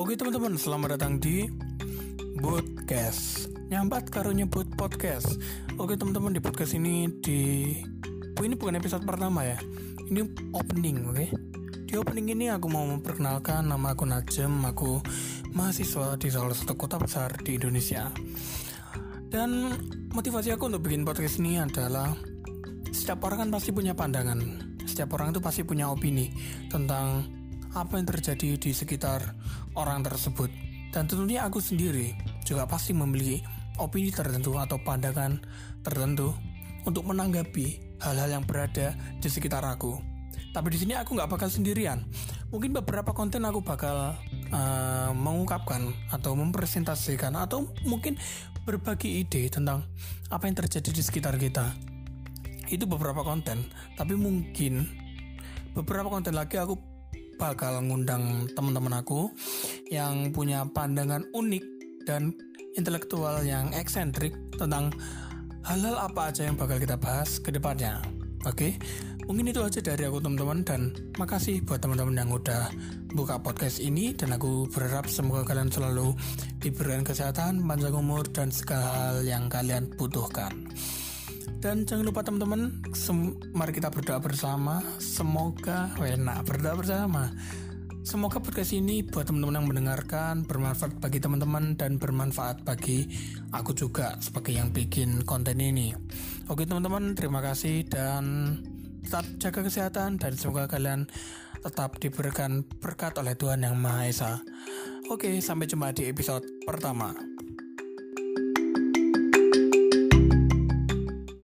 Oke teman-teman, selamat datang di Podcast. Nyambat karo nyebut podcast. Oke teman-teman, di podcast ini di oh, Ini bukan episode pertama ya. Ini opening, oke? Di opening ini aku mau memperkenalkan Nama aku Najem, aku mahasiswa di salah satu kota besar di Indonesia. Dan motivasi aku untuk bikin podcast ini adalah Setiap orang kan pasti punya pandangan. Setiap orang itu pasti punya opini Tentang apa yang terjadi di sekitar orang tersebut. Dan tentunya aku sendiri juga pasti memiliki opini tertentu atau pandangan tertentu untuk menanggapi hal-hal yang berada di sekitar aku. Tapi di sini aku nggak bakal sendirian. Mungkin beberapa konten aku bakal uh, mengungkapkan atau mempresentasikan atau mungkin berbagi ide tentang apa yang terjadi di sekitar kita. Itu beberapa konten, tapi mungkin beberapa konten lagi aku bakal ngundang teman-teman aku yang punya pandangan unik dan intelektual yang eksentrik tentang hal-hal apa aja yang bakal kita bahas ke depannya. Oke, mungkin itu aja dari aku teman-teman dan makasih buat teman-teman yang udah buka podcast ini dan aku berharap semoga kalian selalu diberikan kesehatan, panjang umur dan segala hal yang kalian butuhkan. Dan jangan lupa teman-teman, mari kita berdoa bersama. Semoga enak berdoa bersama. Semoga podcast ini buat teman-teman yang mendengarkan bermanfaat bagi teman-teman dan bermanfaat bagi aku juga sebagai yang bikin konten ini. Oke teman-teman, terima kasih dan tetap jaga kesehatan dan semoga kalian tetap diberikan berkat oleh Tuhan Yang Maha Esa. Oke, sampai jumpa di episode pertama.